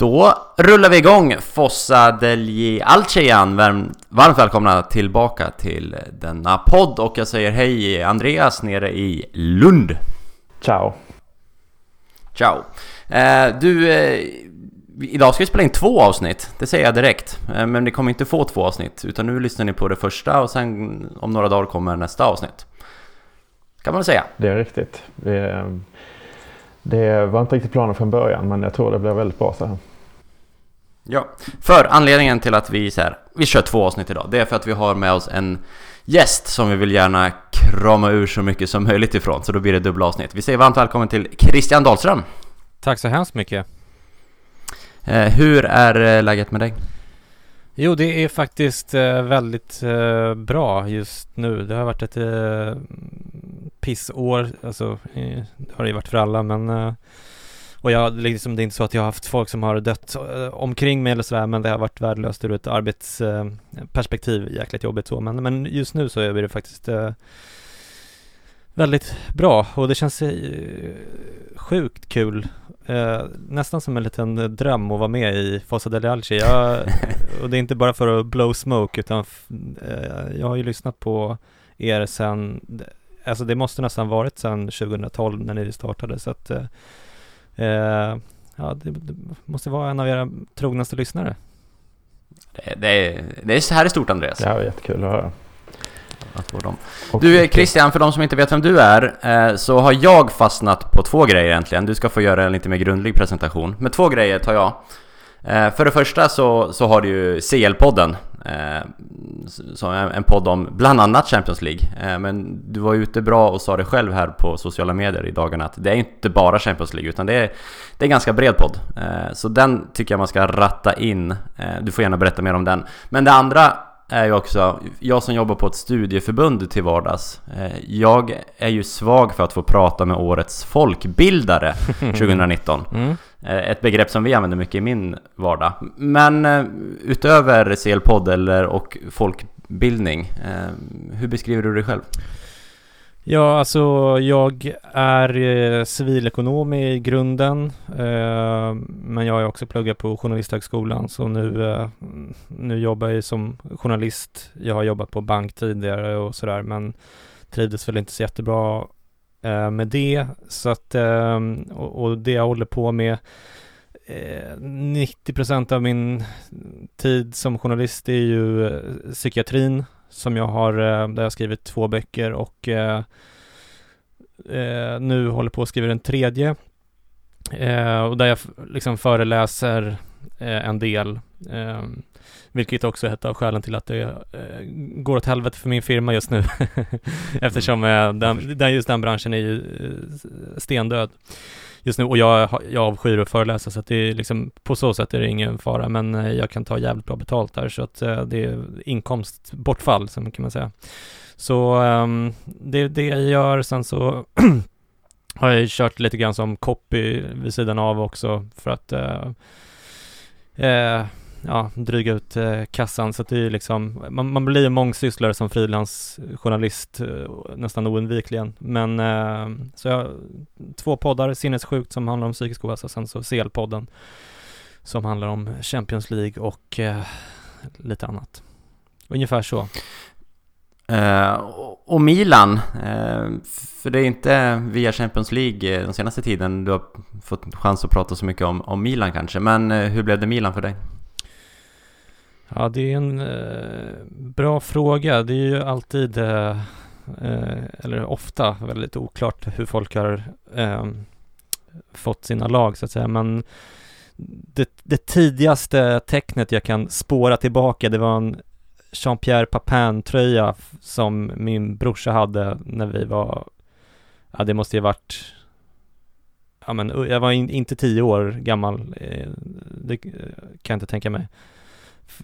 Då rullar vi igång Fossa degli Alcean. Varmt välkomna tillbaka till denna podd och jag säger hej Andreas nere i Lund. Ciao. Ciao. Eh, du, eh, idag ska vi spela in två avsnitt, det säger jag direkt. Eh, men ni kommer inte få två avsnitt, utan nu lyssnar ni på det första och sen om några dagar kommer nästa avsnitt. Kan man säga. Det är riktigt. Det, det var inte riktigt planen från början, men jag tror det blir väldigt bra så här. Ja, för anledningen till att vi så här, vi kör två avsnitt idag, det är för att vi har med oss en gäst som vi vill gärna krama ur så mycket som möjligt ifrån, så då blir det dubbla avsnitt. Vi säger varmt välkommen till Christian Dahlström. Tack så hemskt mycket. Eh, hur är eh, läget med dig? Jo, det är faktiskt eh, väldigt eh, bra just nu. Det har varit ett pissår, alltså det har det ju varit för alla, men och jag, liksom, det är inte så att jag har haft folk som har dött eh, omkring mig eller sådär men det har varit värdelöst ur ett arbetsperspektiv, eh, jäkligt jobbigt så. Men, men just nu så är det faktiskt eh, väldigt bra. Och det känns sjukt kul nästan som en liten dröm att vara med i Fossa del Alci. Och det är inte bara för att blow smoke utan jag har ju lyssnat på er sen alltså det måste nästan varit sen 2012 när ni startade så att ja, det, det, måste vara en av era trognaste lyssnare. Det, det, det är så här är stort Andreas. Ja, jättekul att höra. Att få dem. Du Christian, för de som inte vet vem du är, eh, så har jag fastnat på två grejer egentligen. Du ska få göra en lite mer grundlig presentation. Men två grejer tar jag. Eh, för det första så, så har du ju CL-podden Eh, Eh, som en podd om bland annat Champions League. Eh, men du var ute bra och sa det själv här på sociala medier i dagarna att det är inte bara Champions League utan det är, det är en ganska bred podd. Eh, så den tycker jag man ska ratta in. Eh, du får gärna berätta mer om den. Men det andra är ju också, jag som jobbar på ett studieförbund till vardags, jag är ju svag för att få prata med årets folkbildare 2019. Mm. Eh, ett begrepp som vi använder mycket i min vardag. Men eh, utöver CL-podd och folkbildning, eh, hur beskriver du dig själv? Ja, alltså jag är eh, civilekonom i grunden, eh, men jag har också pluggat på Journalisthögskolan, så nu, eh, nu jobbar jag som journalist. Jag har jobbat på bank tidigare och sådär, men trivdes väl inte så jättebra eh, med det. Så att, eh, och, och, det jag håller på med, eh, 90% av min tid som journalist är ju eh, psykiatrin som jag har, eh, där jag skrivit två böcker och eh, nu håller på att skriva den tredje. och där jag liksom föreläser en del. Vilket också är ett av skälen till att det eh, går åt helvete för min firma just nu. Eftersom eh, den, den, just den branschen är ju eh, stendöd just nu. Och jag, jag avskyr att föreläsa så att det är liksom på så sätt är det ingen fara. Men eh, jag kan ta jävligt bra betalt där så att eh, det är inkomstbortfall som kan man säga. Så um, det är det jag gör. Sen så har jag kört lite grann som copy vid sidan av också för att uh, uh, ja, dryga ut eh, kassan så att det är liksom, man, man blir mångsysslare som frilansjournalist eh, nästan oundvikligen. Men eh, så jag, två poddar, Sinnessjukt som handlar om psykisk ohälsa, sen så CL-podden som handlar om Champions League och eh, lite annat. Ungefär så. Uh, och Milan, uh, för det är inte via Champions League eh, den senaste tiden du har fått chans att prata så mycket om, om Milan kanske, men uh, hur blev det Milan för dig? Ja, det är en eh, bra fråga. Det är ju alltid, eh, eh, eller ofta, väldigt oklart hur folk har eh, fått sina lag så att säga. Men det, det, tidigaste tecknet jag kan spåra tillbaka, det var en Jean-Pierre Papin-tröja som min brorsa hade när vi var, ja det måste ju varit Ja men jag var in, inte tio år gammal, eh, det eh, kan jag inte tänka mig.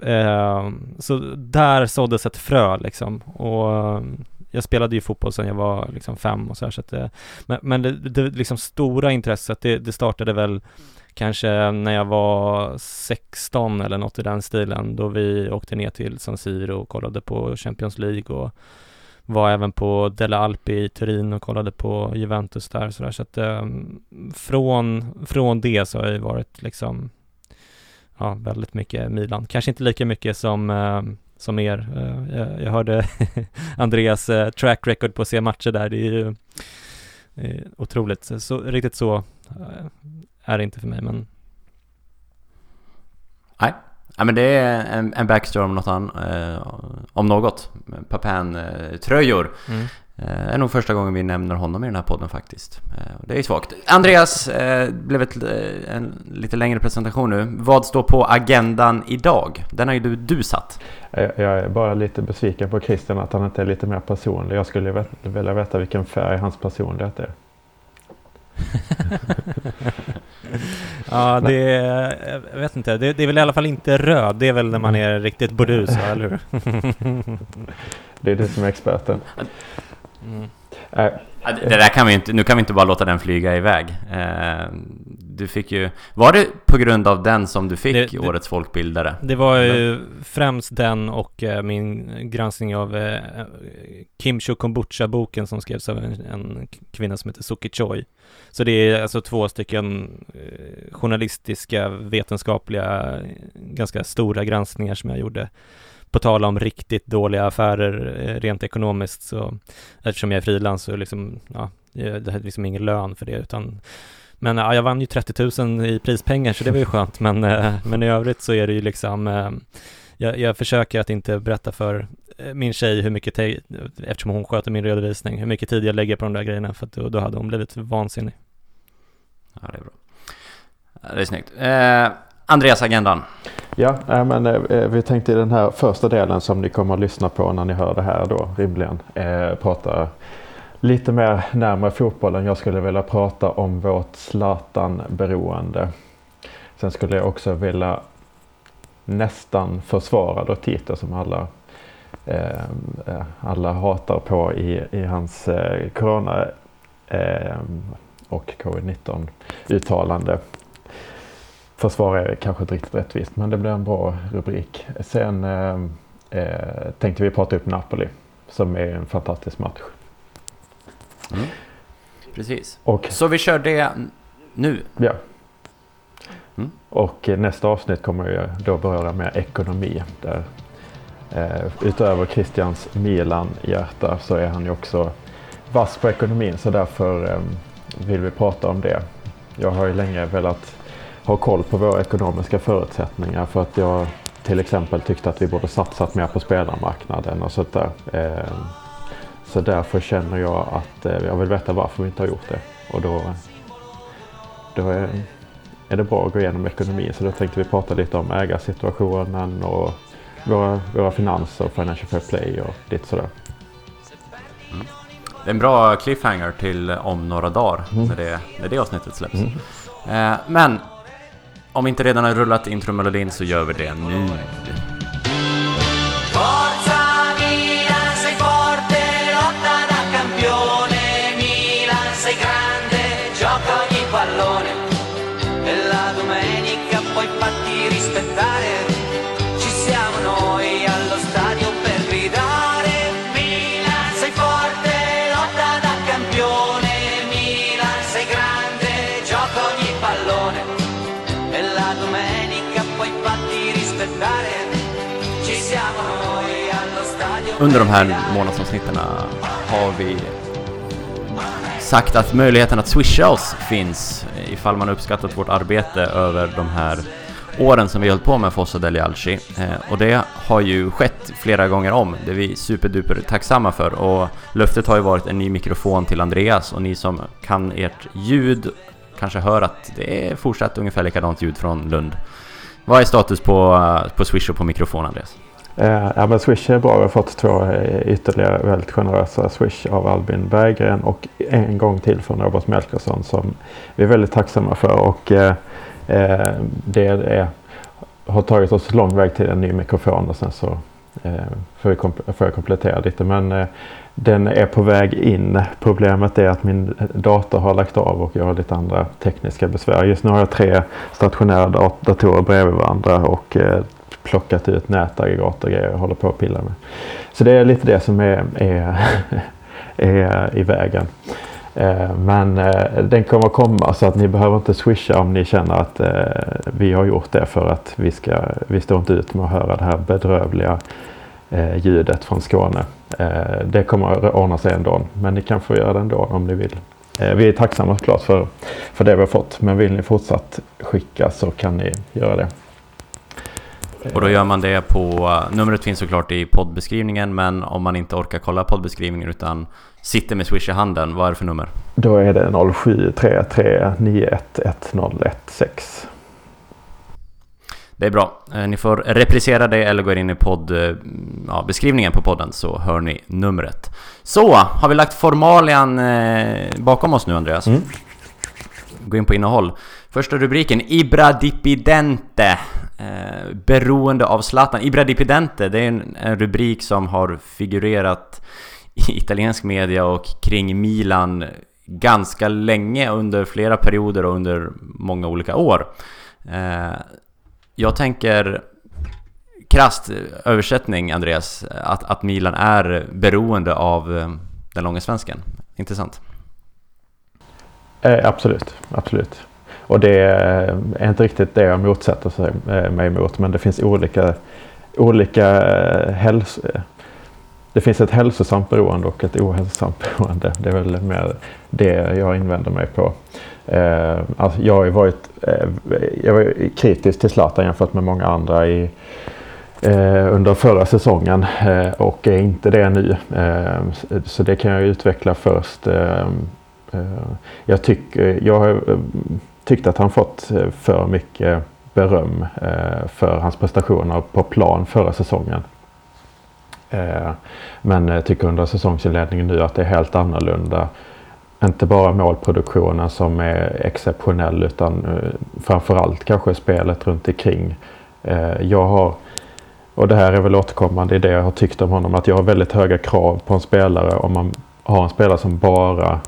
Eh, så där såddes ett frö liksom. Och ehm, jag spelade ju fotboll sedan jag var liksom fem och så här, så att det, men, men det, det liksom stora intresset det, det startade väl kanske när jag var 16 eller något i den stilen då vi åkte ner till San Siro och kollade på Champions League och var även på Della Alpi i Turin och kollade på Juventus där så, där, så att eh, från, från det så har jag ju varit liksom ja, väldigt mycket Milan. Kanske inte lika mycket som, eh, som er. Eh, jag, jag hörde Andreas eh, track record på att se matcher där. Det är ju eh, otroligt. Så, riktigt så är det inte för mig, men Nej, ja, men det är en, en backstory om något annat, eh, om något. Papan-tröjor. mm. Eh, är nog första gången vi nämner honom i den här podden faktiskt. Eh, det är ju svagt. Andreas, eh, blev ett, en lite längre presentation nu. Vad står på agendan idag? Den har ju du, du satt. Jag är bara lite besviken på Christian att han inte är lite mer personlig. Jag skulle vilja veta vilken färg hans personlighet är. Ja, det är, jag vet inte, det, det är väl i alla fall inte röd, det är väl när man är riktigt burdus, eller hur? Det är du som är experten. Mm. Äh, det där kan vi inte, nu kan vi inte bara låta den flyga iväg. Eh, du fick ju... Var det på grund av den som du fick Det- det- Årets folkbildare? Det var ju främst den och eh, min granskning av eh, Kimcho Kombucha-boken som skrevs av en, en kvinna som heter Suki Choi. Så det är alltså två stycken journalistiska, vetenskapliga, ganska stora granskningar som jag gjorde. På tal om riktigt dåliga affärer eh, rent ekonomiskt så eftersom jag är frilans så liksom, ja, eh, det hade liksom ingen lön för det utan men ja, jag vann ju 30 000 i prispengar så det var ju skönt men, eh, men i övrigt så är det ju liksom jag, jag försöker att inte berätta för min tjej hur mycket, te- eftersom hon sköter min redovisning, hur mycket tid jag lägger på de där grejerna för att då, då hade hon blivit vansinnig. Ja, det är bra. Det är snyggt. Eh, Andreas, agendan. Ja, äh, men eh, eh, vi tänkte i den här första delen som ni kommer att lyssna på när ni hör det här då rimligen eh, prata lite mer närmare fotbollen. Jag skulle vilja prata om vårt Zlatan-beroende. Sen skulle jag också vilja nästan försvara då Tito som alla eh, alla hatar på i, i hans eh, corona eh, och covid-19 uttalande försvara är kanske inte riktigt rättvist, men det blir en bra rubrik. Sen eh, eh, tänkte vi prata upp Napoli, som är en fantastisk match. Mm. Precis. Och, Så vi kör det nu. ja. Mm. och nästa avsnitt kommer jag då beröra mer ekonomi. Där, eh, utöver Christians Milan-hjärta så är han ju också vass på ekonomin, så därför eh, vill vi prata om det. Jag har ju länge velat ha koll på våra ekonomiska förutsättningar för att jag till exempel tyckte att vi borde satsat mer på spelarmarknaden och sånt där. Eh, Så därför känner jag att eh, jag vill veta varför vi inte har gjort det. Och då, då är, är det bra att gå igenom ekonomin. Så då tänkte vi prata lite om ägarsituationen och våra, våra finanser Financial Fair Play och lite sådär. Det är en bra cliffhanger till om några dagar Mm. när, det, när det avsnittet släpps. Mm. Eh, men om vi inte redan har rullat intromelodin så gör vi det nu. Under de här månadsavsnitten har vi sagt att möjligheten att swisha oss finns eh, ifall man uppskattat vårt arbete över de här åren som vi hållit på med Fossa Deli Alci. Eh, och det har ju skett flera gånger om. Det är vi superduper tacksamma för. Och löftet har ju varit en ny mikrofon till Andreas och ni som kan ert ljud kanske hör att det är fortsatt ungefär likadant ljud från Lund. Vad är status på, eh, på Swish och på mikrofon Andreas? Eh, ja, men Swish är bra. Vi har fått två eh, ytterligare väldigt generösa Swish av Albin Berggren och en gång till från Robert Melkersson som vi är väldigt tacksamma för. Och, eh, eh, det är, har tagit oss lång väg till en ny mikrofon och sen så eh, får, vi komp- får jag komplettera lite. Men eh, den är på väg in. Problemet är att min dator har lagt av och jag har lite andra tekniska besvär. Just nu har jag tre stationära dat- datorer bredvid varandra och eh, plockat ut nätaggregat och grejer och håller på att pilla med. Så det är lite det som är, är, är i vägen. Eh, men eh, den kommer komma så att ni behöver inte swisha om ni känner att eh, vi har gjort det för att vi, ska, vi står inte ut med att höra det här bedrövliga ljudet från Skåne. Det kommer att ordna sig ändå men ni kan få göra det ändå om ni vill. Vi är tacksamma såklart för, för det vi har fått men vill ni fortsatt skicka så kan ni göra det. Och då gör man det på, numret finns såklart i poddbeskrivningen men om man inte orkar kolla poddbeskrivningen utan sitter med Swish i handen, vad är det för nummer? Då är det 0733911016. Det är bra. Eh, ni får reprisera det eller gå in i podd, eh, ja, beskrivningen på podden så hör ni numret. Så, har vi lagt formalian eh, bakom oss nu Andreas? Mm. Gå in på innehåll. Första rubriken Ibra Dipidente eh, Beroende av Zlatan Ibra Dipidente, det är en, en rubrik som har figurerat i italiensk media och kring Milan ganska länge under flera perioder och under många olika år. Eh, jag tänker krast översättning Andreas, att, att Milan är beroende av eh, den långa svensken. Intressant. Eh, absolut, absolut. Och det är inte riktigt det jag motsätter eh, mig emot men det finns olika, olika eh, hälso... det finns ett hälsosamt beroende och ett ohälsosamt beroende. Det är väl mer det jag invänder mig på. Eh, alltså jag har varit jag var kritisk till Zlatan jämfört med många andra i, under förra säsongen och är inte det nu. Så det kan jag utveckla först. Jag, tycker, jag har Tyckte att han fått eh, för mycket beröm eh, för hans prestationer på plan förra säsongen. Eh, men tycker under säsongsinledningen nu att det är helt annorlunda. Inte bara målproduktionen som är exceptionell utan framförallt kanske spelet runt omkring. Jag har, och det här är väl återkommande i det jag har tyckt om honom, att jag har väldigt höga krav på en spelare om man har en spelare som bara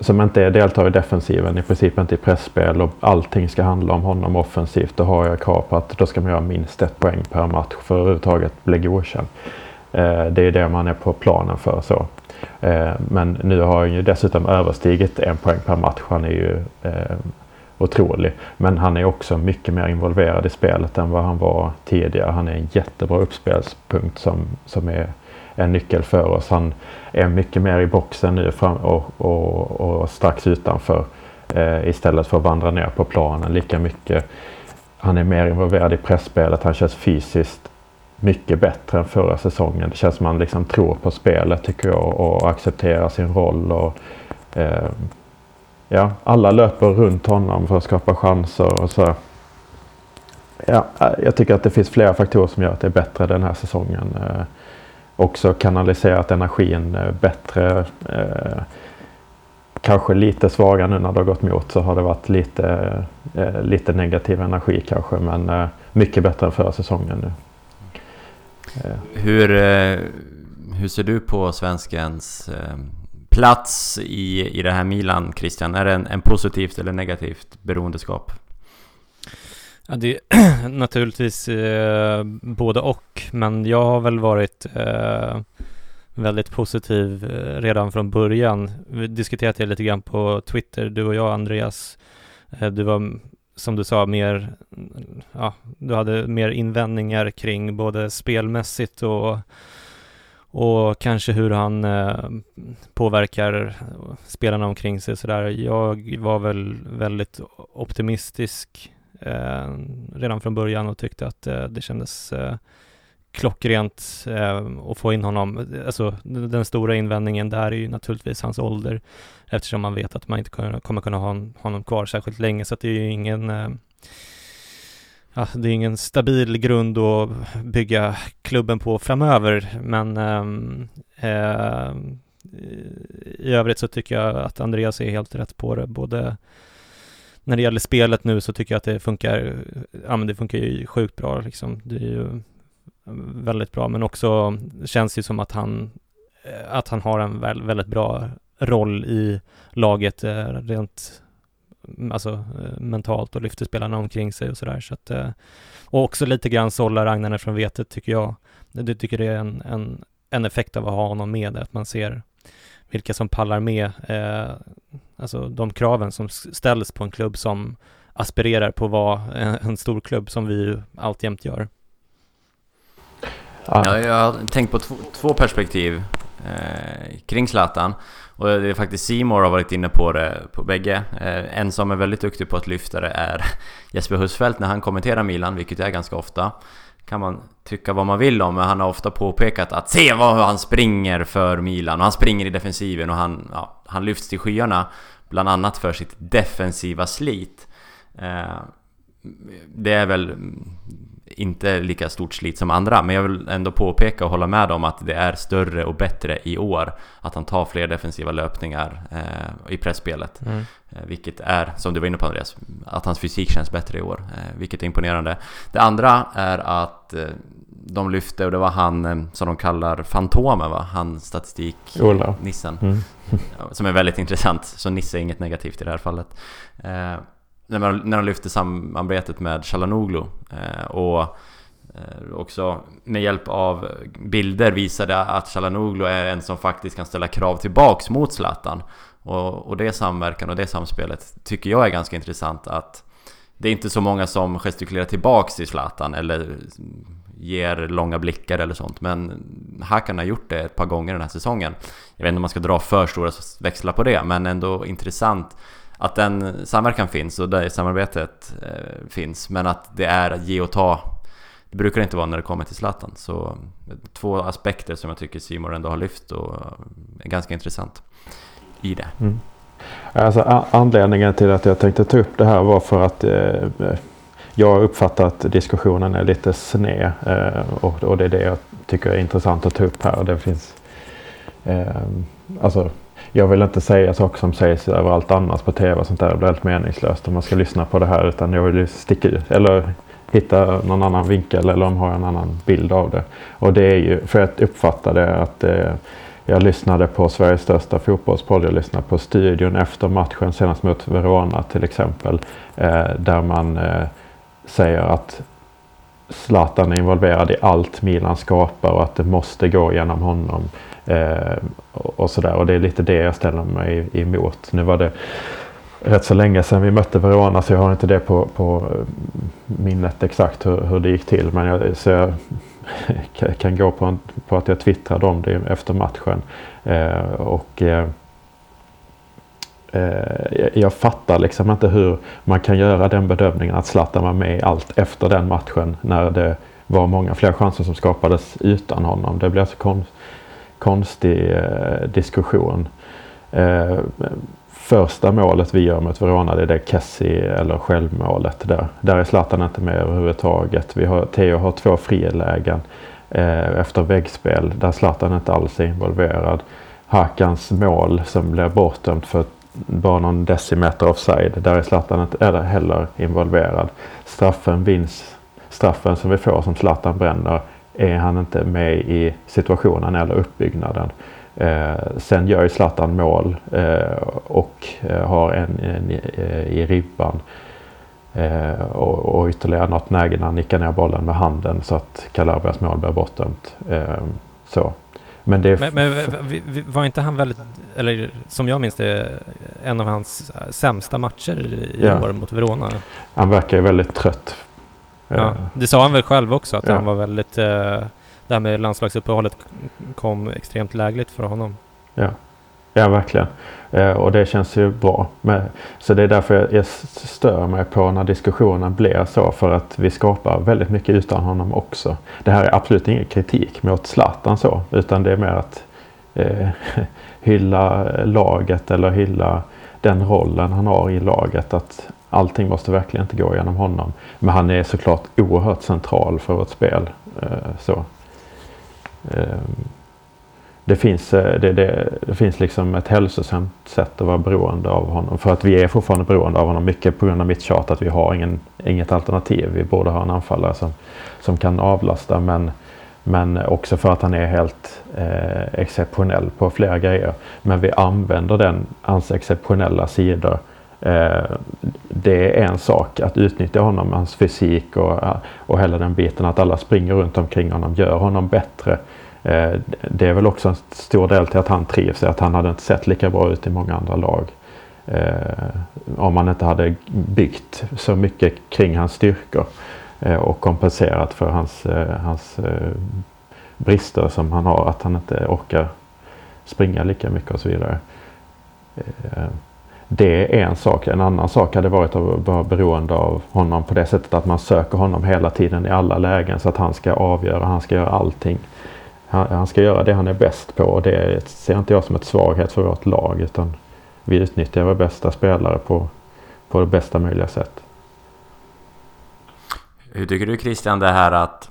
som inte deltar i defensiven, i princip inte i pressspel och allting ska handla om honom offensivt. Då har jag krav på att då ska man göra minst ett poäng per match för att överhuvudtaget bli godkänd. Eh, det är det man är på planen för. så. Eh, men nu har han ju dessutom överstigit en poäng per match. Han är ju eh, otrolig. Men han är också mycket mer involverad i spelet än vad han var tidigare. Han är en jättebra uppspelspunkt som, som är en nyckel för oss. Han är mycket mer i boxen nu fram och, och, och strax utanför eh, istället för att vandra ner på planen lika mycket. Han är mer involverad i pressspelet. Han känns fysiskt mycket bättre än förra säsongen. Det känns som att liksom tror på spelet tycker jag och accepterar sin roll. Och, eh, ja, alla löper runt honom för att skapa chanser och så. Ja, jag tycker att det finns flera faktorer som gör att det är bättre den här säsongen. Eh, också kanaliserat energin eh, bättre. Eh, kanske lite svagare nu när det har gått mot så har det varit lite, eh, lite negativ energi kanske men mycket bättre än förra säsongen nu. Hur, hur ser du på svenskens plats i, i det här Milan, Christian? Är det en, en positivt eller negativt beroendeskap? Ja, det är naturligtvis eh, både och, men jag har väl varit eh, väldigt positiv eh, redan från början. Vi diskuterade det lite grann på Twitter, du och jag Andreas. Eh, du var som du sa, mer, ja, du hade mer invändningar kring både spelmässigt och, och kanske hur han eh, påverkar spelarna omkring sig sådär. Jag var väl väldigt optimistisk eh, redan från början och tyckte att eh, det kändes eh, klockrent eh, att få in honom. Alltså den stora invändningen där är ju naturligtvis hans ålder eftersom man vet att man inte kommer kunna ha honom kvar särskilt länge så att det är ju ingen eh, ja, det är ingen stabil grund att bygga klubben på framöver men eh, eh i övrigt så tycker jag att Andreas är helt rätt på det både när det gäller spelet nu så tycker jag att det funkar, ja men det funkar ju sjukt bra liksom. Det är ju väldigt bra, men också känns det som att han, eh, att han har en väldigt bra roll i laget eh, rent mm, alltså eh, mentalt och lyfter spelarna omkring sig och sådär. Så att, och också lite grann sållar Ragnarne från vetet tycker jag. Det tycker det är en, en, en effekt av att ha honom med, att man ser vilka som pallar med eh, alltså de kraven som ställs på en klubb som aspirerar på att vara en, en stor klubb som vi ju alltjämt gör. Ja, jag har tänkt på två, två perspektiv eh, kring Zlatan. Och det är faktiskt Simor har varit inne på det på bägge. Eh, en som är väldigt duktig på att lyfta det är Jesper Husfeldt när han kommenterar Milan, vilket är ganska ofta. Kan man tycka vad man vill om, men han har ofta påpekat att se vad han springer för Milan och han springer i defensiven och han, ja, han lyfts till skyarna. Bland annat för sitt defensiva slit. Eh, det är väl inte lika stort slit som andra, men jag vill ändå påpeka och hålla med om att det är större och bättre i år. Att han tar fler defensiva löpningar eh, i pressspelet. Mm. Eh, vilket är, som du var inne på Andreas, att hans fysik känns bättre i år. Eh, vilket är imponerande. Det andra är att eh, de lyfte, och det var han eh, som de kallar Fantomen va? Han statistik-nissen. Mm. som är väldigt intressant, så Nisse är inget negativt i det här fallet. När, man, när de lyfte samarbetet med Chalanoglu eh, och eh, också med hjälp av bilder visade att Chalanoglu är en som faktiskt kan ställa krav tillbaks mot Zlatan. Och, och det samverkan och det samspelet tycker jag är ganska intressant att det är inte så många som gestikulerar tillbaks till Zlatan eller ger långa blickar eller sånt Men Hakan har gjort det ett par gånger den här säsongen Jag vet inte om man ska dra för stora växlar på det men ändå intressant att den samverkan finns och det samarbetet eh, finns men att det är att ge och ta det brukar det inte vara när det kommer till Zlatan så två aspekter som jag tycker Simon ändå har lyft och är ganska intressant i det. Mm. Alltså, anledningen till att jag tänkte ta upp det här var för att eh, jag uppfattar att diskussionen är lite sned eh, och, och, det är det jag tycker är intressant att ta upp här. Det finns, eh, alltså, jag vill inte säga saker som sägs överallt annars på tv och sånt där. Det blir helt meningslöst om man ska lyssna på det här. Utan jag vill sticka ut eller hitta någon annan vinkel eller om har en annan bild av det. Och det är ju för att uppfatta det att eh, jag lyssnade på Sveriges största fotbollspodd. Jag lyssnade på studion efter matchen senast mot Verona till exempel. Eh, där man eh, säger att Zlatan är involverad i allt Milan skapar och att det måste gå genom honom. Eh, och sådär. Och det är lite det jag ställer mig emot. Nu var det rätt så länge sedan vi mötte Verona så jag har inte det på, på eh, minnet exakt hur, hur det gick till. Men jag, så jag kan gå på, en, på att jag twittrade om det efter matchen. Eh, och eh, eh jag fattar liksom inte hur man kan göra den bedömningen att Zlatan var med i allt efter den matchen när det var många fler chanser som skapades utan honom. Det blir så konstigt konstig eh, diskussion. Eh, första målet vi gör mot Verona det är det Kessi eller självmålet där. Där är Zlatan inte med överhuvudtaget. Vi har, Theo har två frilägen eh, efter väggspel där Zlatan inte alls är involverad. Hakans mål som blir bortdömt för bara någon decimeter offside. Där är Zlatan inte heller involverad. Straffen vinns. Straffen som vi får som Zlatan bränner är han inte med i situationen eller uppbyggnaden. Eh, sen gör ju Zlatan mål eh, och eh, har en, en, en i ribban. Eh, och, och ytterligare något läge när han nickar ner bollen med handen så att Calabrias mål blir bortdömt. Eh, så. Men, det men, men var inte han väldigt, eller som jag minns det, en av hans sämsta matcher i ja. år mot Verona? Han verkar ju väldigt trött Ja, det sa han väl själv också att ja. han var väldigt... Eh, det här med landslagsuppehållet kom extremt lägligt för honom. Ja, ja verkligen. Eh, och det känns ju bra. Men, så det är därför jag, jag stör mig på när diskussionen blir så. För att vi skapar väldigt mycket utan honom också. Det här är absolut ingen kritik mot Zlatan så. Utan det är mer att eh, hylla laget eller hylla den rollen han har i laget. Att allting måste verkligen inte gå genom honom. Men han är såklart oerhört central för vårt spel. Eh, så. Ehm, det finns, eh, det, det, det, finns liksom ett hälsosamt sätt att vara beroende av honom. För att vi är fortfarande beroende av honom. Mycket på grund av mitt tjat att vi har ingen, inget alternativ. Vi borde ha en anfallare som, som kan avlasta. Men, men också för att han är helt eh, exceptionell på flera grejer. Men vi använder den, hans exceptionella sidor Eh, det är en sak att utnyttja honom, hans fysik och, och hela den biten. Att alla springer runt omkring honom gör honom bättre. Eh, det är väl också en stor del till att han trivs, att han hade inte sett lika bra ut i många andra lag. Eh, om man inte hade byggt så mycket kring hans styrkor och kompenserat för hans, hans brister som han har, att han inte orkar springa lika mycket och så vidare. Det är en sak. En annan sak hade varit att vara beroende av honom på det sättet att man söker honom hela tiden i alla lägen så att han ska avgöra, han ska göra allting. Han, ska göra det han är bäst på och det ser inte jag som ett svaghet för vårt lag utan vi utnyttjar våra bästa spelare på, på det bästa möjliga sätt. Hur tycker du Christian det här att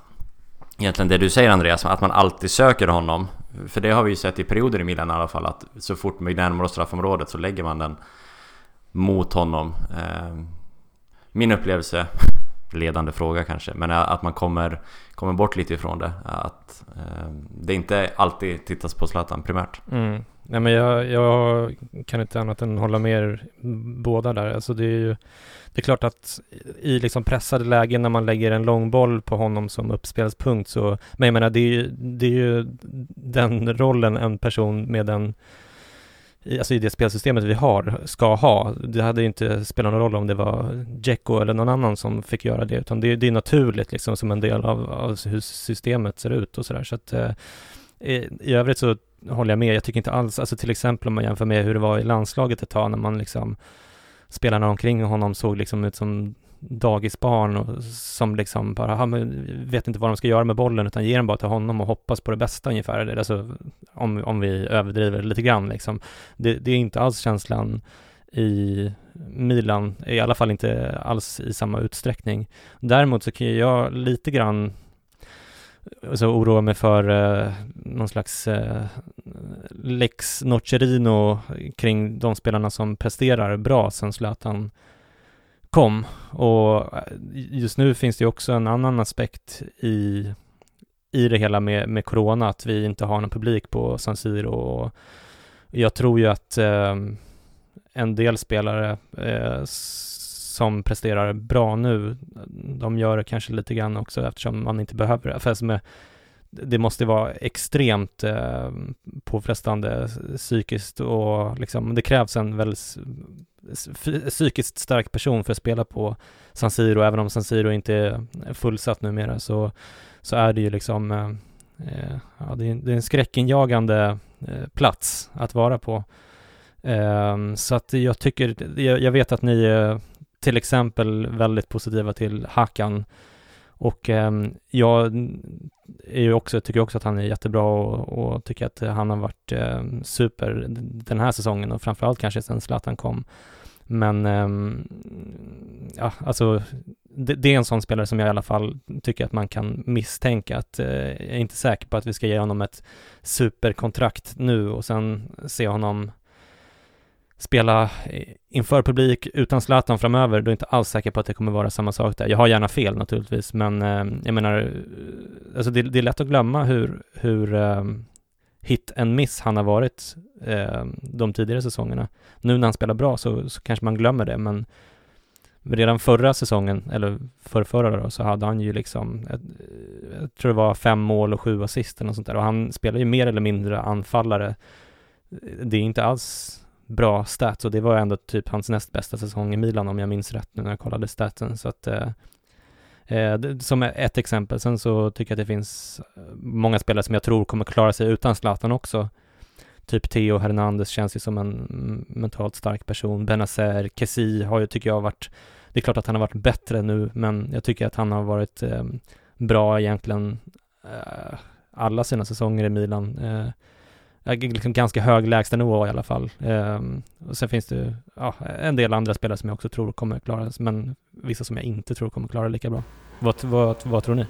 egentligen det du säger Andreas, att man alltid söker honom. För det har vi ju sett i perioder i Milan i alla fall att så fort vi närmar oss straffområdet så lägger man den mot honom. Eh, min upplevelse, ledande fråga kanske, men att man kommer, kommer bort lite ifrån det. Att eh, det inte alltid tittas på Zlatan primärt. Mm. Nej men jag, jag, kan inte annat än hålla med er båda där. Alltså det är ju det är klart att i liksom pressade lägen när man lägger en lång boll på honom som uppspelspunkt så, men jag menar det är ju, det är ju den rollen en person med den alltså i det spelsystemet vi har, ska ha. Det hade ju inte spelat någon roll om det var Jacko eller någon annan som fick göra det, utan det, det är naturligt liksom som en del av, av hur systemet ser ut och sådär. Så att eh, i övrigt så håller jag med. Jag tycker inte alls, alltså till exempel om man jämför med hur det var i landslaget ett tag när man liksom spelarna omkring honom såg liksom ut som dagisbarn och som liksom bara, han vet inte vad de ska göra med bollen utan ger den bara till honom och hoppas på det bästa ungefär. Alltså om, om vi överdriver lite grann liksom. Det, det är inte alls känslan i Milan, i alla fall inte alls i samma utsträckning. Däremot så kan jag lite grann så oroa mig för eh, någon slags eh, lex Nocerino kring de spelarna som presterar bra sen Zlatan kom. Och eh, just nu finns det också en annan aspekt i, i det hela med, med corona, att vi inte har någon publik på San Siro. Och jag tror ju att eh, en del spelare eh, som presterar bra nu, de gör det kanske lite grann också eftersom man inte behöver det. För med, det måste vara extremt eh, påfrestande psykiskt och liksom, det krävs en väldigt psykiskt stark person för att spela på San Siro, även om San Siro inte är fullsatt numera så, så är det ju liksom, eh, eh ja, det är, det är en skräckinjagande eh, plats att vara på. Eh, så att jag tycker, jag, jag vet att ni är till exempel väldigt positiva till Hakan och eh, jag är ju också, tycker också att han är jättebra och, och tycker att han har varit eh, super den här säsongen och framförallt kanske sen Zlatan kom. Men eh, ja, alltså det, det, är en sån spelare som jag i alla fall tycker att man kan misstänka att eh, jag är inte säker på att vi ska ge honom ett superkontrakt nu och sen se honom spela eh, inför publik utan Zlatan framöver, då är jag inte alls säker på att det kommer vara samma sak där. Jag har gärna fel naturligtvis, men eh, jag menar, eh, alltså det, det, är lätt att glömma hur, hur eh, hit and miss han har varit eh, de tidigare säsongerna. Nu när han spelar bra så, så kanske man glömmer det, men redan förra säsongen, eller förrförra då, så hade han ju liksom, jag, eh, jag tror det var fem mål och sju assist och sånt där, och han spelar ju mer eller mindre anfallare. Det är inte alls bra stats och det var ändå typ hans näst bästa säsong i Milan om jag minns rätt nu när jag kollade statsen så att eh, eh som ett exempel. Sen så tycker jag att det finns eh, många spelare som jag tror kommer klara sig utan Zlatan också. Typ Theo Hernandez känns ju som en mentalt stark person. Benazer, Kessi har ju, tycker jag, varit det är klart att han har varit bättre nu, men jag tycker att han har varit eh, bra egentligen eh, alla sina säsonger i Milan. Eh, liksom ganska hög lägstanivå i alla fall. Um, och sen finns det ja, en del andra spelare som jag också tror kommer klara sig, men vissa som jag inte tror kommer klara lika bra. Vad, vad, vad tror ni?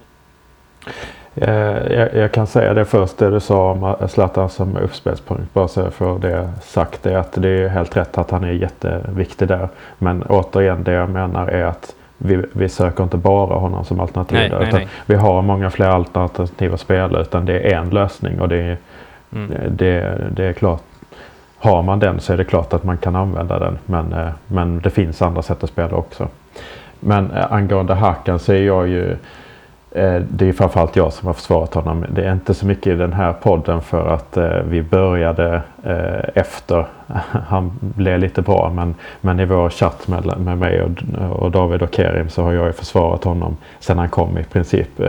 Eh, jag, jag, kan säga det först, det du sa om Zlatan som uppspelspunkt. Bara så för det sagt är att det är helt rätt att han är jätteviktig där. Men återigen, det jag menar är att vi, vi söker inte bara honom som alternativ. Nej, där, nej, nej. Vi har många fler alternativa spelare utan det är en lösning och det är Mm. Eh, det, det är klart. Har man den så är det klart att man kan använda den. Men, eh, men det finns andra sätt att spela också. Men eh, angående Hakan så är jag ju det är framförallt jag som har försvarat honom. Det är inte så mycket i den här podden för att vi började efter han blev lite bra. Men, men i vår chatt med, med mig och, och David och Kerim så har jag ju försvarat honom sen han kom i princip.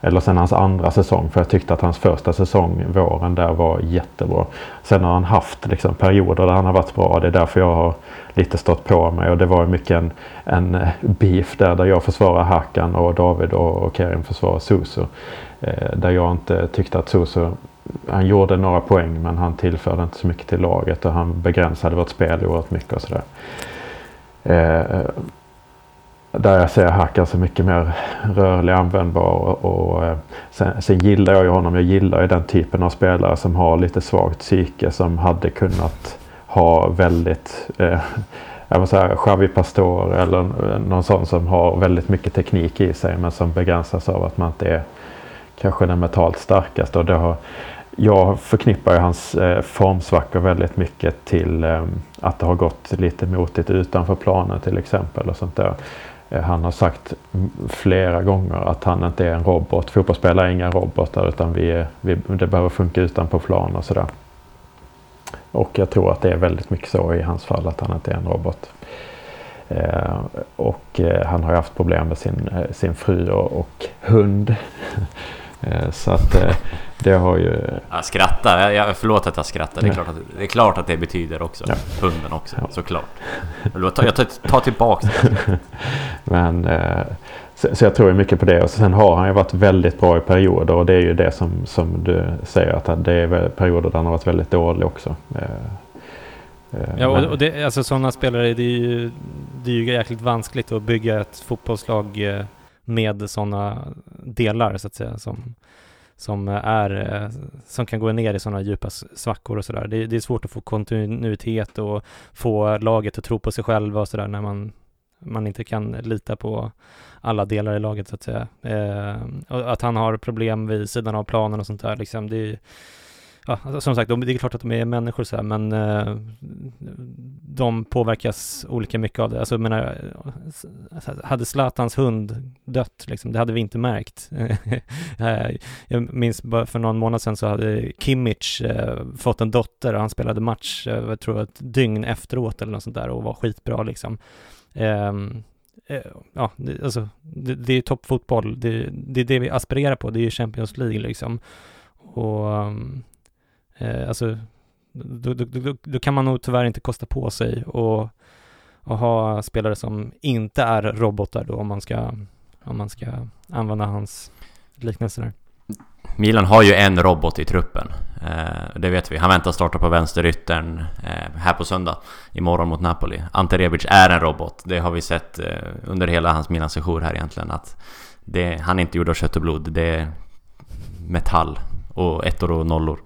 Eller sen hans andra säsong. För jag tyckte att hans första säsong, våren där, var jättebra. Sen har han haft liksom, perioder där han har varit bra. Det är därför jag har lite stått på mig. Och det var mycket en, en eh, beef där, där jag försvarar Hakan och David och, och Kerim försvarar Suso. Eh, där jag inte tyckte att Suso han gjorde några poäng men han tillförde inte så mycket till laget och han begränsade vårt spel oerhört mycket och sådär. Eh, eh där jag ser Hack alltså mycket mer rörlig, användbar och, och eh, sen, sen, gillar jag ju honom. Jag gillar ju den typen av spelare som har lite svagt psyke som hade kunnat ha väldigt eh, jag vill säga Xavi Pastor eller eh, någon sån som har väldigt mycket teknik i sig men som begränsas av att man inte är kanske den mentalt starkaste. Och det har, jag förknippar ju hans eh, formsvackor väldigt mycket till eh, att det har gått lite motigt utanför planen till exempel och sånt där. Eh, han har sagt flera gånger att han inte är en robot. Fotbollsspelare är inga robotar utan vi, är, vi, det behöver funka utanpå plan och sådär. Och jag tror att det är väldigt mycket så i hans fall att han inte är en robot. Eh, och eh, han har ju haft problem med sin, eh, sin fru och, och hund. Eh, så att eh, det har ju... Jag skrattar, jag, förlåt att jag skrattar. Det är, klart att, det är klart att det betyder också. Ja. Hunden också, ja. såklart. Jag tar, jag tar tillbaka det. Men, eh, så, så, jag tror mycket på det. Och sen har han ju varit väldigt bra i perioder. Och det är ju det som, som du säger att det är perioder där han har varit väldigt dålig också. Ja, och, och det, alltså sådana spelare, det är ju, det är ju jäkligt vanskligt att bygga ett fotbollslag med sådana delar så att säga som, som, är, eh, som kan gå ner i sådana djupa svackor och sådär. Det, det, är svårt att få kontinuitet och få laget att tro på sig själva och sådär när man, man inte kan lita på alla delar i laget så att säga. Eh, att han har problem vid sidan av planen och sånt där liksom, det är ja, alltså, som sagt, det är klart att de är människor så här, men eh, de påverkas olika mycket av det. Alltså, jag menar, eh, hade Zlatans hund dött, liksom, det hade vi inte märkt. Eh, jag minns bara för någon månad sedan så hade Kimmich eh, fått en dotter och han spelade match, eh, jag tror ett dygn efteråt eller något sånt där och var skitbra liksom. Ehm, eh, ja, det, alltså, det, det är toppfotboll, det, det är det vi aspirerar på, det är ju Champions League liksom. Och ehm, Eh, alltså, då, då, då, då, kan man nog tyvärr inte kosta på sig och, och ha spelare som inte är robotar då om man ska, om man ska använda hans liknelse där. Milan har ju en robot i truppen. Eh, det vet vi. Han väntar starta på vänsteryttern eh, här på söndag. Imorgon mot Napoli. Ante Rebic är en robot. Det har vi sett eh, under hela hans Milan-sejour här egentligen. Att det, han är inte gjord av kött och blod. Det är metall och ettor och nollor.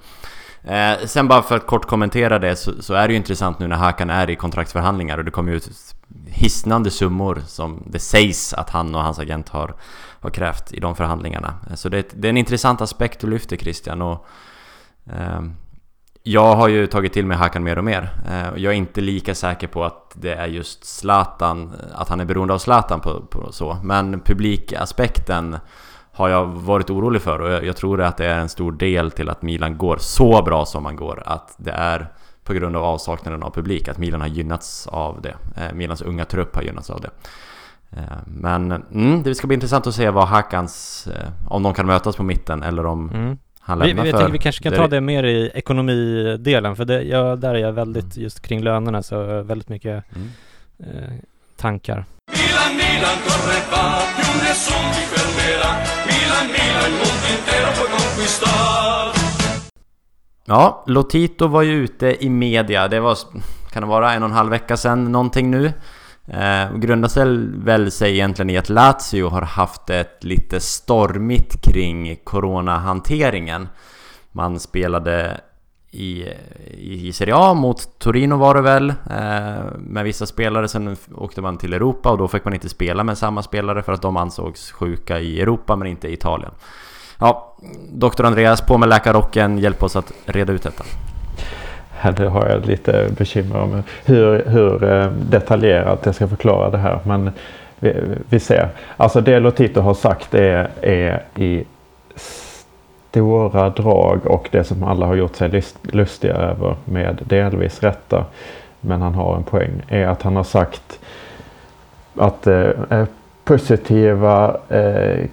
Eh, sen bara för att kort kommentera det så, så, är det ju intressant nu när Hakan är i kontraktsförhandlingar och det kommer ju ut hisnande summor som det sägs att han och hans agent har, har krävt i de förhandlingarna. Eh, så det, det är en intressant aspekt du lyfter Christian och eh, jag har ju tagit till mig Hakan mer och mer. Eh, jag är inte lika säker på att det är just Zlatan, att han är beroende av Zlatan på, på så. Men publikaspekten har jag varit orolig för och jag, jag tror att det är en stor del till att Milan går så bra som man går. Att det är på grund av avsaknaden av publik, att Milan har gynnats av det. Eh, Milans unga trupp har gynnats av det. Eh, men mm, det ska bli intressant att se vad Hakans, eh, om de kan mötas på mitten eller om mm. han lämnar vi, vi, för... Vi kanske kan ta det mer i ekonomidelen, för det, ja, där är jag väldigt, mm. just kring lönerna, så väldigt mycket mm. eh, tankar. Milan, Milan, Milan, Ja, Lotito var ju ute i media, det var, kan det vara en och en halv vecka sedan någonting nu? Eh, grundar sig väl sig egentligen i att Lazio har haft ett lite stormigt kring coronahanteringen. Man spelade i, i Serie A mot Torino var det väl eh, med vissa spelare. Sen åkte man till Europa och då fick man inte spela med samma spelare för att de ansågs sjuka i Europa men inte i Italien. Ja, doktor Andreas, på med läkarrocken, hjälp oss att reda ut detta. Det har jag lite bekymmer om hur, hur eh, detaljerat jag ska förklara det här. Men vi, vi ser. Alltså det Lotito har sagt är, är i stora drag och det som alla har gjort sig lustiga över med delvis rätta, men han har en poäng, är att han har sagt att eh, eh positiva eh,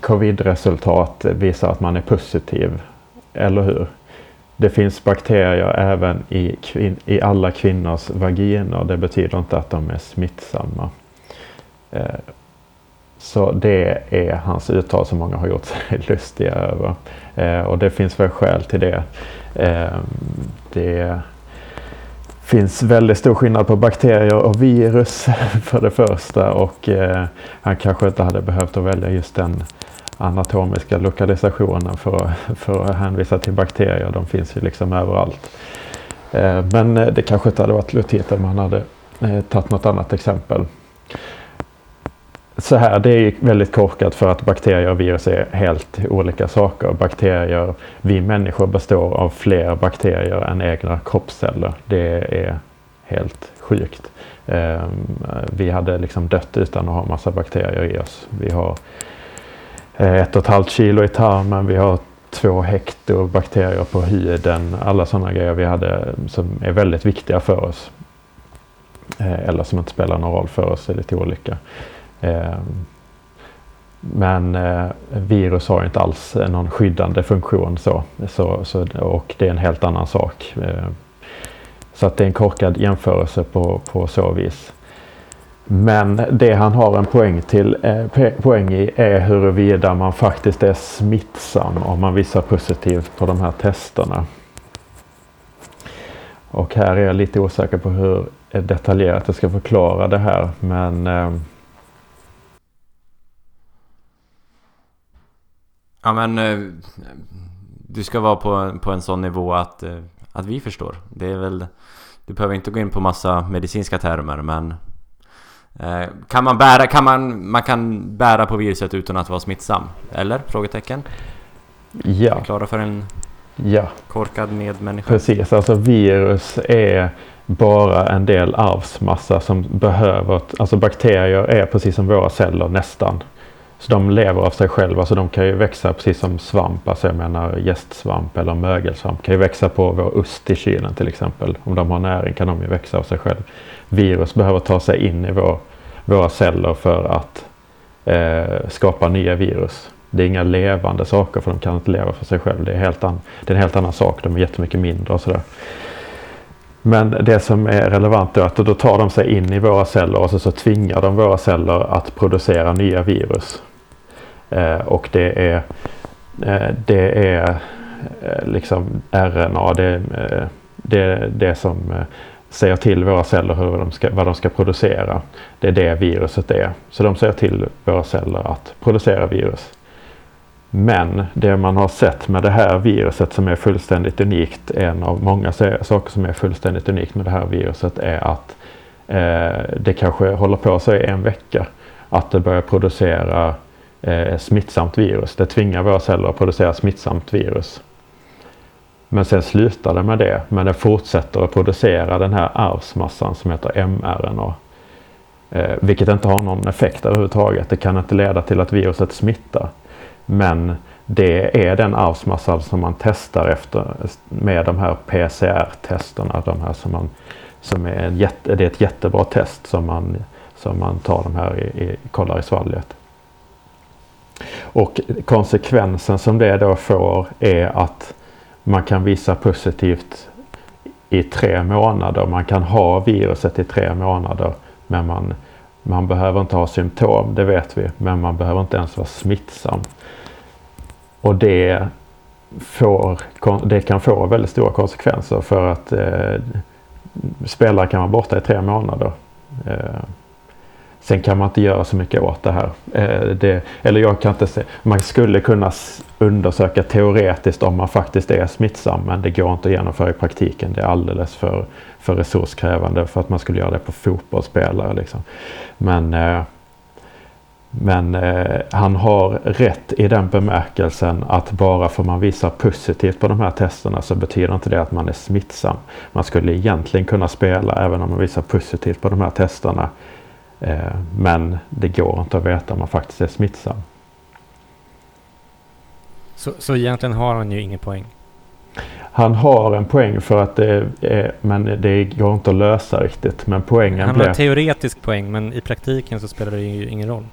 covid-resultat visar att man är positiv. Eller hur? Det finns bakterier även i, i alla kvinnors vaginer. Det betyder inte att de är smittsamma. Eh, så det är hans uttal som många har gjort sig lustiga över. Eh, och det finns väl skäl till det. Eh, det finns väldigt stor skillnad på bakterier och virus för det första och eh, han kanske inte hade behövt att välja just den anatomiska lokalisationen för, för att hänvisa till bakterier. De finns ju liksom överallt. Eh, men eh, det kanske inte hade varit lutigt om han hade eh, tagit något annat exempel så här, det är väldigt korkat för att bakterier och virus är helt olika saker. Bakterier, vi människor består av fler bakterier än egna kroppsceller. Det är helt sjukt. Ehm, vi hade liksom dött utan att ha massa bakterier i oss. Vi har eh, ett och ett halvt kilo i tarmen, vi har två hekto bakterier på huden. Alla sådana grejer vi hade som är väldigt viktiga för oss. Eh, eller som inte spelar någon roll för oss, är lite olika. Ehm, men eh, virus har inte alls eh, någon skyddande funktion så, så, så, och det är en helt annan sak. Ehm, så att det är en korkad jämförelse på, på så vis. Men det han har en poäng, till, eh, poäng i är huruvida man faktiskt är smittsam om man visar positivt på de här testerna. Och här är jag lite osäker på hur detaljerat jag ska förklara det här men ehm, Ja men eh, du ska vara på, på en sån nivå att, eh, att vi förstår. Det är väl... Du behöver inte gå in på massa medicinska termer men... Eh, kan man bära, kan man, man kan bära på viruset utan att vara smittsam? Eller? Frågetecken? Ja. Klara för en ja. korkad medmänniska? Precis, alltså virus är bara en del arvsmassa som behöver, alltså bakterier är precis som våra celler nästan. Så de lever av sig själva, så de kan ju växa precis som svamp, alltså jag menar gästsvamp eller mögelsvamp kan ju växa på vår ost i kylen till exempel. Om de har näring kan de ju växa av sig själv. Virus behöver ta sig in i vår, våra celler för att eh, skapa nya virus. Det är inga levande saker för de kan inte leva för sig själv. Det är, helt an, det är en helt annan sak, de är jättemycket mindre och sådär. Men det som är relevant är att då tar de sig in i våra celler och så, så tvingar de våra celler att producera nya virus. Eh, och det är, eh, det är eh, liksom RNA, det, eh, det, det som eh, säger till våra celler hur de ska, vad de ska producera. Det är det viruset är. Så de säger till våra celler att producera virus. Men det man har sett med det här viruset som är fullständigt unikt, en av många saker som är fullständigt unikt med det här viruset är att eh, det kanske håller på sig en vecka. Att det börjar producera Eh, smittsamt virus. Det tvingar våra celler att producera smittsamt virus. Men sen slutar det med det, men det fortsätter att producera den här arvsmassan som heter mRNA. Eh, vilket inte har någon effekt överhuvudtaget. Det kan inte leda till att viruset smittar. Men det är den arvsmassa som man testar efter med de här PCR-testerna. De här som man, som är, en jätte, det är ett jättebra test som man, som man tar de här i, i, kollar i svalget. Och konsekvensen som det då får är att man kan visa positivt i tre månader. Man kan ha viruset i tre månader men man, man behöver inte ha symptom, det vet vi. Men man behöver inte ens vara smittsam. Och det, får, det kan få väldigt stora konsekvenser för att eh, spelare kan vara borta i tre månader. Eh, Sen kan man inte göra så mycket åt det här. Eh, det, eller jag kan inte se. Man skulle kunna undersöka teoretiskt om man faktiskt är smittsam men det går inte att genomföra i praktiken. Det är alldeles för, för resurskrävande för att man skulle göra det på fotbollsspelare. Liksom. Men, eh, men eh, han har rätt i den bemärkelsen att bara för man visar positivt på de här testerna så betyder inte det att man är smittsam. Man skulle egentligen kunna spela även om man visar positivt på de här testerna men det går inte att veta om man faktiskt är smittsam. Så, så egentligen har han ju ingen poäng. Han har en poäng för att det är, men det går inte att lösa riktigt. Men poängen Han blir... har teoretisk poäng men i praktiken så spelar det ju ingen roll.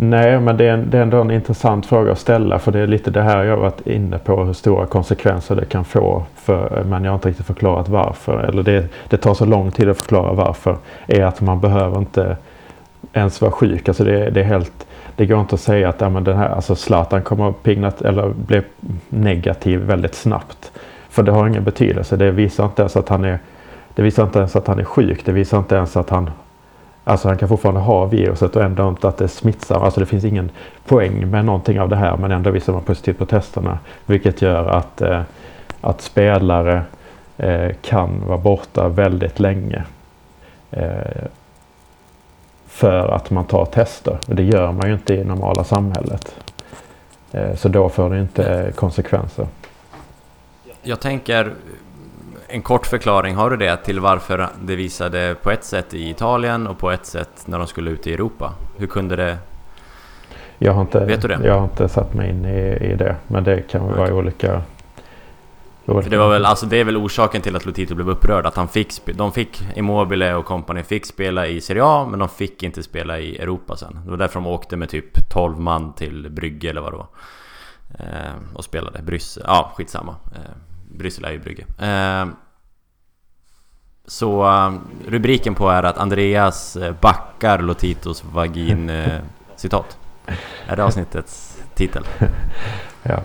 Nej, men det är, det är ändå en intressant fråga att ställa. För det är lite det här jag har varit inne på. Hur stora konsekvenser det kan få. För, men jag har inte riktigt förklarat varför. Eller det, det tar så lång tid att förklara varför. Är att man behöver inte ens vara sjuk. Alltså det, det är helt... Det går inte att säga att ja, men den här, alltså Zlatan kommer att pignat eller bli negativ väldigt snabbt. För det har ingen betydelse. Det visar inte ens att han är, det visar inte ens att han är sjuk. Det visar inte ens att han Alltså han kan fortfarande ha viruset och ändå inte att det smittar. Alltså det finns ingen poäng med någonting av det här men ändå visar man positivt på testerna. Vilket gör att, eh, att spelare eh, kan vara borta väldigt länge. Eh, för att man tar tester. Och det gör man ju inte i normala samhället. Eh, så då får det inte konsekvenser. Jag tänker en kort förklaring, har du det till varför det visade på ett sätt i Italien och på ett sätt när de skulle ut i Europa? Hur kunde det... Jag har inte, Vet du det? Jag har inte satt mig in i, i det. Men det kan vara Okej. olika, olika. För det, var väl, alltså det är väl orsaken till att Lotito blev upprörd, att han fick, de fick, Immobile och company fick spela i Serie A, men de fick inte spela i Europa sen. Det var därför de åkte med typ 12 man till Brygge eller vad det var. Eh, och spelade. Bryssel, ja skitsamma. Eh, Bryssel är ju Brygge. Eh, så eh, rubriken på är att Andreas eh, backar Lotitos vagin eh, citat. Är det avsnittets titel? Ja.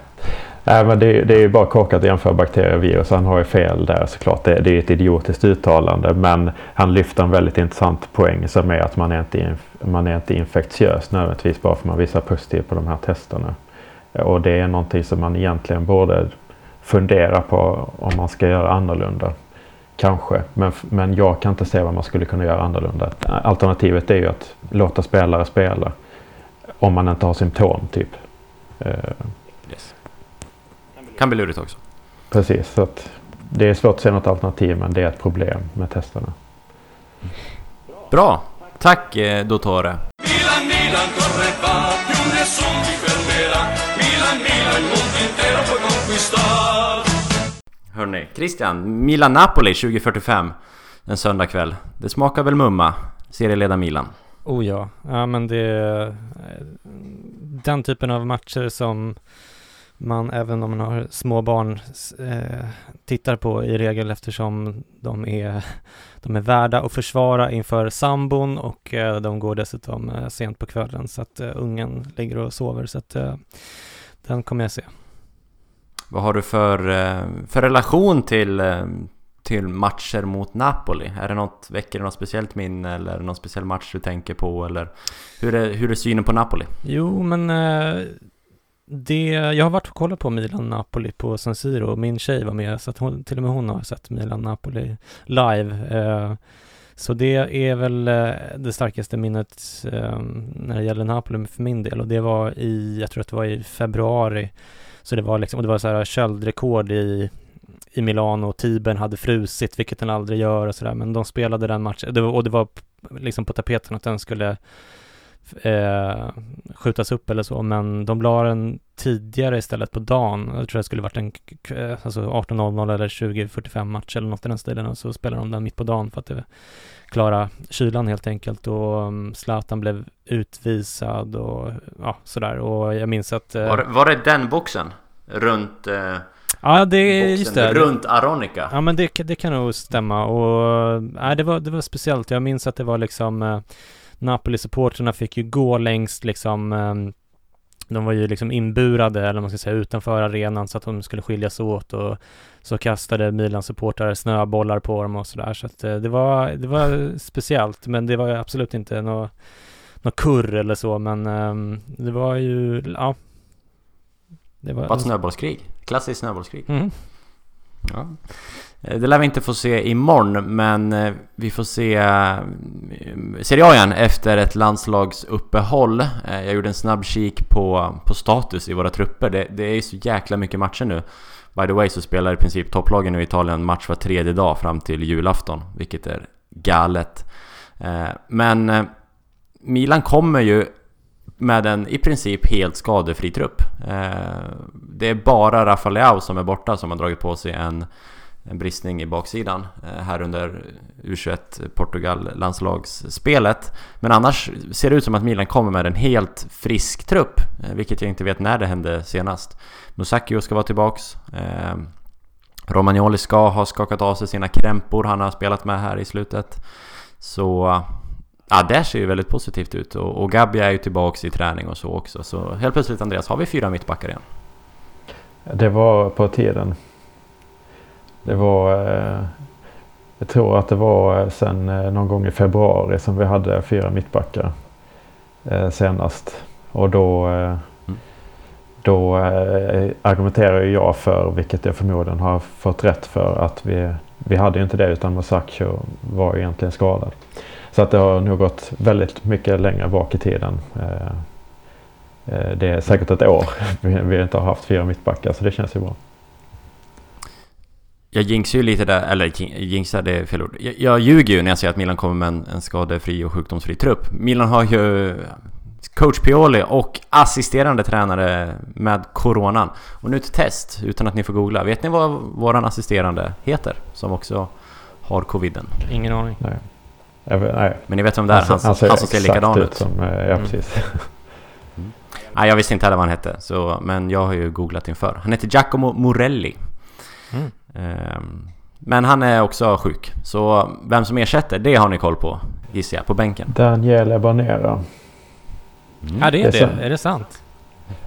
Nej, men det, det är ju bara korkat att jämföra bakterier och virus. Han har ju fel där såklart. Det, det är ett idiotiskt uttalande. Men han lyfter en väldigt intressant poäng som är att man är inte, man är inte infektiös nödvändigtvis bara för att man visar positivt på de här testerna. Och det är någonting som man egentligen borde fundera på om man ska göra annorlunda. Kanske, men, men jag kan inte se vad man skulle kunna göra annorlunda. Alternativet är ju att låta spelare spela. Om man inte har symptom typ. Eh, Yes. Kan bli lurigt också. Precis, så att det är svårt att se något alternativ men det är ett problem med testerna. Bra! Tack eh, Dottore. Milan, Milan, Hörni, Christian. Milan-Napoli 2045. En söndagkväll. Det smakar väl mumma? Serieleda Milan. Oh ja, ja men det är eh, den typen av matcher som man även om man har små barn eh, tittar på i regel eftersom de är, de är värda att försvara inför sambon och eh, de går dessutom eh, sent på kvällen så att eh, ungen ligger och sover så att eh, den kommer jag se. Vad har du för, eh, för relation till, eh, till matcher mot Napoli? Är det något, väcker det något speciellt minne eller någon speciell match du tänker på? Eller hur är, hur är synen på Napoli? Jo, men eh, det, jag har varit och kollat på Milan-Napoli på San Siro och min tjej var med så att hon, till och med hon har sett Milan-Napoli live. Så det är väl det starkaste minnet när det gäller Napoli för min del och det var i, jag tror att det var i februari. Så det var liksom, och det var så här köldrekord i i Milano. Och Tibern hade frusit, vilket den aldrig gör och sådär, men de spelade den matchen, det var, och det var liksom på tapeten att den skulle eh, skjutas upp eller så, men de la den tidigare istället på dagen. Jag tror det skulle varit en k- alltså 18.00 eller 20.45 match eller något i den stilen och så spelade de den mitt på dagen för att det klara kylan helt enkelt och um, Zlatan blev utvisad och ja, sådär och jag minns att eh, Var, det- var det den boxen? Runt eh, Ja, det, just det. runt Aronica? Ja men det, det kan nog stämma och nej, det, var, det var speciellt. Jag minns att det var liksom eh, Napoli-supporterna fick ju gå längst liksom eh, de var ju liksom inburade, eller man ska säga utanför arenan så att de skulle skiljas åt och så kastade Milan-supportrar snöbollar på dem och sådär så att eh, det var, det var speciellt men det var absolut inte något något kurr eller så men eh, det var ju, ja det Var ett var, snöbollskrig? Klassiskt snöbollskrig? mm. Ja. Eh, det lär vi inte få se imorgon, men eh, vi får se eh, Serie A igen efter ett landslagsuppehåll. Jag gjorde en snabb kik på, på status i våra trupper. Det, det är ju så jäkla mycket matcher nu. By the way så spelar i princip topplagen nu i Italien match var tredje dag fram till julafton, vilket är galet. Men Milan kommer ju med en i princip helt skadefri trupp. Det är bara Rafa Leao som är borta som har dragit på sig en, en bristning i baksidan eh, här under U21 Portugal landslagsspelet. Men annars ser det ut som att Milan kommer med en helt frisk trupp, eh, vilket jag inte vet när det hände senast. Musacchio ska vara tillbaks. Eh, Romagnoli ska ha skakat av sig sina krämpor, han har spelat med här i slutet. Så Ja, det ser ju väldigt positivt ut och, och Gabi är ju tillbaks i träning och så också. Så helt plötsligt Andreas, har vi fyra mittbackar igen? Det var på tiden. Det var... Eh, jag tror att det var eh, sen eh, någon gång i februari som vi hade fyra mittbackar senast. Och då, eh, då argumenterar jag för, vilket jag förmodligen har fått rätt för, att vi, vi hade ju inte det utan Masaccio var egentligen skadad. Så att det har nog gått väldigt mycket längre bak i tiden. Det är säkert ett år vi inte har haft fyra mittbackar så det känns ju bra. Jag jinxar ju lite där, eller jin- jinxar det är fel ord. Jag, jag ljuger ju när jag säger att Milan kommer med en, en skadefri och sjukdomsfri trupp. Milan har ju coach Pioli och assisterande tränare med coronan. Och nu till test, utan att ni får googla. Vet ni vad våran assisterande heter? Som också har coviden. Ingen aning. Nej. Jag nej. Men ni vet vem det är? Han, som- ser han som ser likadan ut. Som, eh, ja, Mm. precis. Nej, jag visste inte heller vad han hette. Så, men jag har ju googlat inför. Han heter Giacomo Morelli. Mm. Ehm, Men han är också sjuk. Så vem som ersätter, det har ni koll på, gissar jag, på bänken. Daniele Banera. Ja, det är Det är det. sant. Är det sant?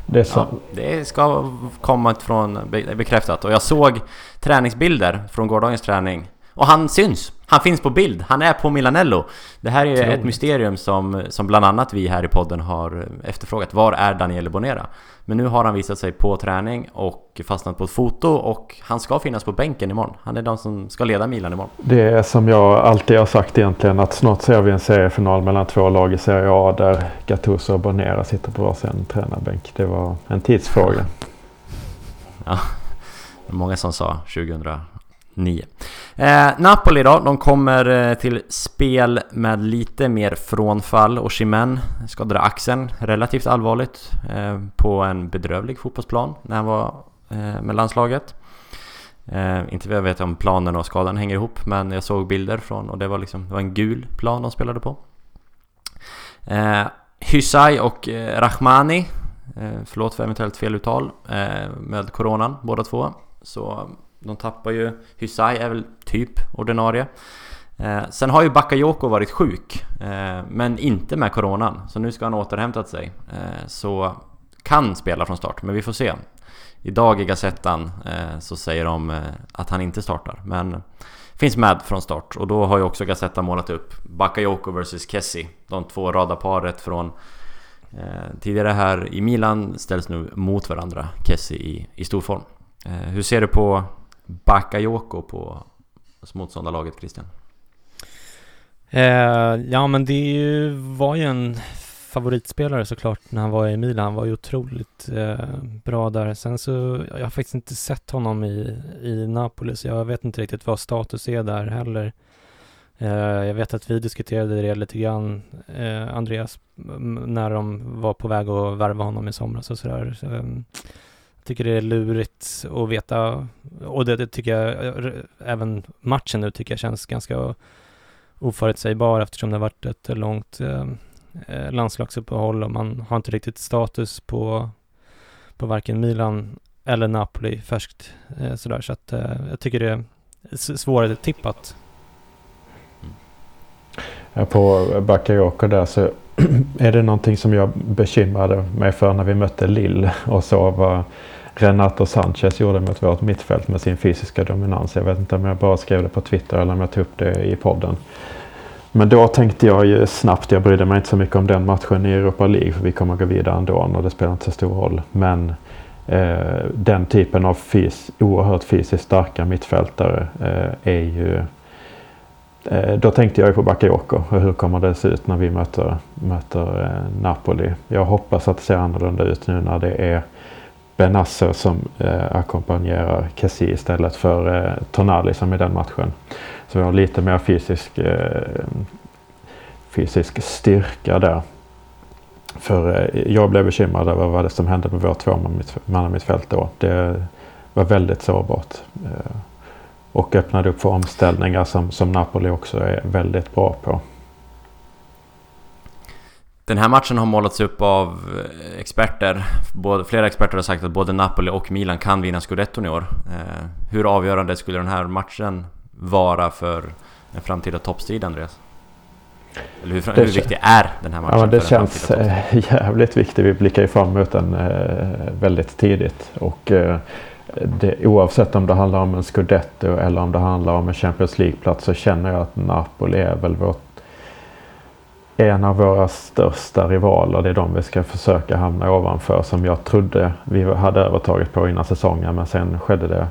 Det är så, Ja, det ska komma från be- bekräftat. Och jag såg träningsbilder från gårdagens träning. Och han syns! Han finns på bild! Han är på Milanello! Det här är ju ett mysterium som, som bland annat vi här i podden har efterfrågat. Var är Daniele Bonera? Men nu har han visat sig på träning och fastnat på ett foto och han ska finnas på bänken imorgon. Han är den som ska leda Milan imorgon. det är som jag alltid har sagt egentligen att snart ser vi en seriefinal mellan två lag i Serie A där Gattuso och Banera sitter på varsin tränarbänk. Det var en tidsfråga. Många som sa 9. Eh, Napoli då, de kommer eh, till spel med lite mer frånfall. och Chimen skadade axeln relativt allvarligt eh, på en bedrövlig fotbollsplan när han var eh, med landslaget. Eh, inte vad jag vet om planen och skadan hänger ihop men jag såg bilder från och det var liksom det var en gul plan de spelade på. Eh, Hysaj och eh, Rahmani Eh, förlåt för eventuellt feluttal eh, med coronan båda två. Så de tappar ju... Hysaj är väl typ ordinarie. Eh, sen har ju Bakayoko varit sjuk, eh, men inte med coronan. Så nu ska han återhämtat sig. Eh, så kan spela från start, men vi får se. Idag i Gazettan eh, så säger de eh, att han inte startar, men finns med från start. Och då har ju också Gazettan målat upp Bakayoko vs Kessie. De två radarparet från Eh, tidigare här i Milan ställs nu mot varandra, Kessie i, i stor form. Eh, hur ser du på Bakayoko på motståndarlaget Christian? Eh, ja men det ju, var ju en favoritspelare såklart när han var i Milan. Han var ju otroligt eh, bra där. Sen så, jag har faktiskt inte sett honom i, i Napoli så jag vet inte riktigt vad status är där heller. Eh, jag vet att vi diskuterade det lite grann, eh, Andreas, när de var på väg att värva honom i somras och sådär. Så, ehm, tycker det är lurigt att veta, och det, det tycker jag, även matchen nu tycker jag känns ganska oförutsägbar eftersom det har varit ett långt eh, eh, landslagsuppehåll och man har inte riktigt status på, på varken Milan eller Napoli färskt eh, sådär. Så att eh, jag tycker det är svårare tippat. Mm. Ja, På Bakayoko där. Så är det någonting som jag bekymrade mig för när vi mötte Lille och så var Renato Sanchez gjorde mot vårt mittfält med sin fysiska dominans. Jag vet inte om jag bara skrev det på Twitter eller om jag tog upp det i podden. Men då tänkte jag ju snabbt, jag brydde mig inte så mycket om den matchen i Europa League för vi kommer gå vidare ändå och det spelar inte så stor roll. Men eh, den typen av fys, oerhört fysiskt starka mittfältare eh, är ju Eh, Då tänkte jag ju på Bakayoko och hur kommer det se ut när vi möter, möter eh, Napoli. Jag hoppas att det ser annorlunda ut nu när det är Benasser som eh, ackompanjerar Kessie istället för eh, Tonali som i den matchen. Så vi har lite mer fysisk, eh, fysisk styrka där. För eh, jag blev bekymrad över vad det som hände med vårt tvåmannamittfält då. Det var väldigt sårbart. Eh, och öppnade upp för omställningar som, som Napoli också är väldigt bra på. Den här matchen har målats upp av eh, experter. Både, flera experter har sagt att både Napoli och Milan kan vinna scudetton i år. Eh, hur avgörande skulle den här matchen vara för en framtida toppstrid, Andreas? Eller hur, hur viktig är den här matchen? Ja, det känns eh, jävligt viktigt. Vi blickar ju fram emot den väldigt tidigt. Och, det, oavsett om det handlar om en scudetto eller om det handlar om en Champions League-plats så känner jag att Napoli är väl vårt en av våra största rivaler. Det är de vi ska försöka hamna ovanför som jag trodde vi hade övertaget på innan säsongen. Men sen skedde det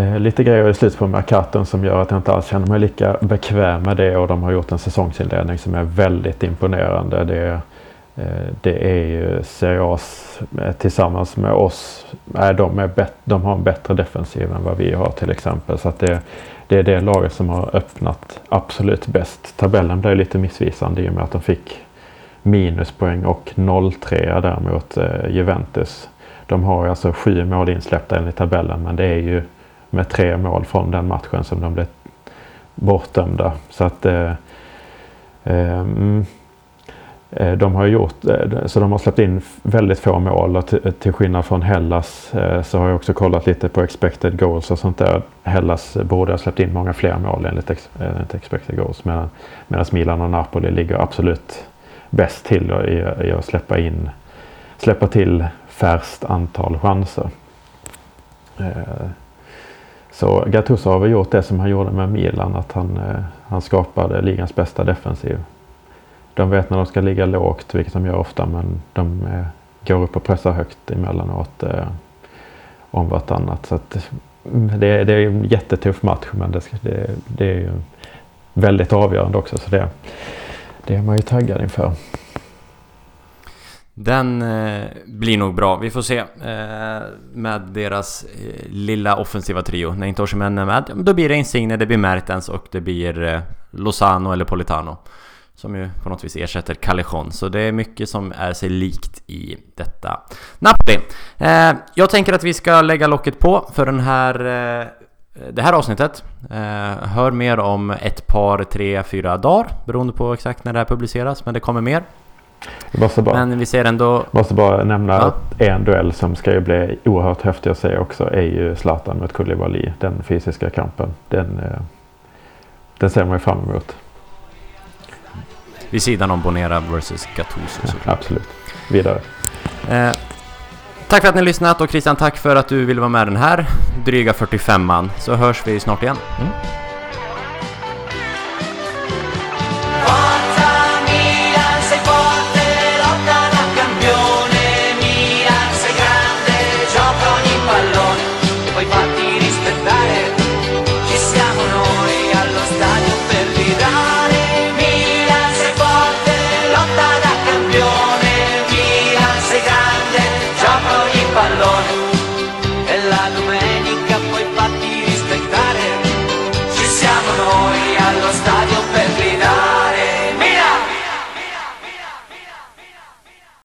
eh, lite grejer i slutet på Mercaton som gör att jag inte alls känner mig lika bekväm med det. Och de har gjort en säsongsinledning som är väldigt imponerande. Det, eh, Eh, det är ju Serie tillsammans med oss. Är de, är bet, de har en bättre defensiv än vad vi har till exempel. Så att det, det är det laget som har öppnat absolut bäst. Tabellen blev lite missvisande i och med att de fick minuspoäng och 0-3 där mot eh, Juventus. De har alltså sju mål insläppta enligt tabellen men det är ju med tre mål från den matchen som de blev bortdömda. Så att eh, Eh, mm. Eh, de har gjort, eh, så de har släppt in väldigt få mål och till, skillnad från Hellas eh, så har jag också kollat lite på expected goals och sånt där. Hellas borde ha släppt in många fler mål enligt, enligt expected goals medan, medan Milan och Napoli ligger absolut bäst till i, i att släppa in, släppa till färst antal chanser. Så Gattuso har väl gjort det som han gjorde med Milan, att han, han skapade ligans bästa defensiv de vet när de ska ligga lågt, vilket de gör ofta, men de eh, går upp och pressar högt emellanåt eh, om vartannat. Så att, det, det är en jättetuff match, men det, det, det är ju väldigt avgörande också. Så det, det är man ju taggad inför. Den eh, blir nog bra. Vi får se eh, med deras eh, lilla offensiva trio. När inte Osimhen är med, då blir det Insigne, det blir Mertens och det blir eh, Lozano eller Politano. Som ju på något vis ersätter Callejon. Så det är mycket som är sig likt i detta Napoli. Eh, jag tänker att vi ska lägga locket på för den här, eh, det här avsnittet. Eh, hör mer om ett par, tre, fyra dagar beroende på exakt när det här publiceras. Men det kommer mer. måste bara, men vi ser ändå... måste bara nämna ja. att en duell som ska ju bli oerhört häftig att se också är ju Zlatan mot Koulibaly. Den fysiska kampen. Den, eh, den ser man ju fram emot. Vid sidan om Bonera vs Gattuso ja, Absolut. Vidare. Eh, tack för att ni har lyssnat och Christian tack för att du ville vara med den här dryga 45an. Så hörs vi snart igen. Mm.